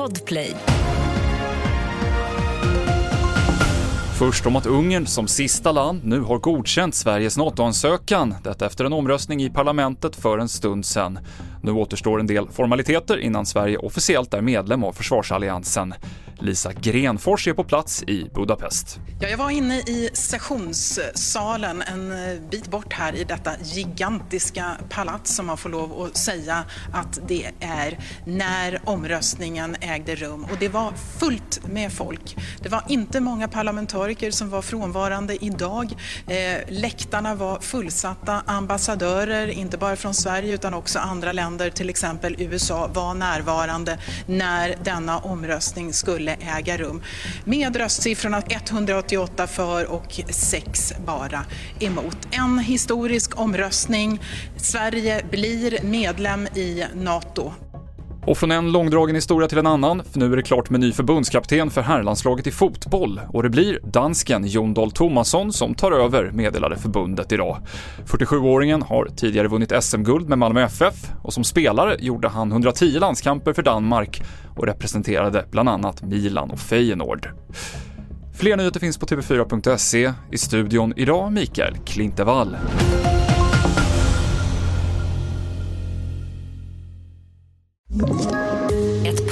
Podplay. Först om att Ungern som sista land nu har godkänt Sveriges NATO-ansökan. Detta efter en omröstning i parlamentet för en stund sedan. Nu återstår en del formaliteter innan Sverige officiellt är medlem av försvarsalliansen. Lisa Grenfors är på plats i Budapest. Ja, jag var inne i sessionssalen en eh, bit bort här i detta gigantiska palats som man får lov att säga att det är när omröstningen ägde rum. Och det var fullt med folk. Det var inte många parlamentariker som var frånvarande idag. Eh, läktarna var fullsatta. Ambassadörer, inte bara från Sverige utan också andra länder, till exempel USA, var närvarande när denna omröstning skulle äga rum. Med röstsiffrorna 188 för och 6 bara emot. En historisk omröstning. Sverige blir medlem i NATO. Och från en långdragen historia till en annan, för nu är det klart med ny förbundskapten för herrlandslaget i fotboll och det blir dansken Jon Dahl Tomasson som tar över, meddelade förbundet idag. 47-åringen har tidigare vunnit SM-guld med Malmö FF och som spelare gjorde han 110 landskamper för Danmark och representerade bland annat Milan och Feyenoord. Fler nyheter finns på tv4.se. I studion idag Mikael Klintevall.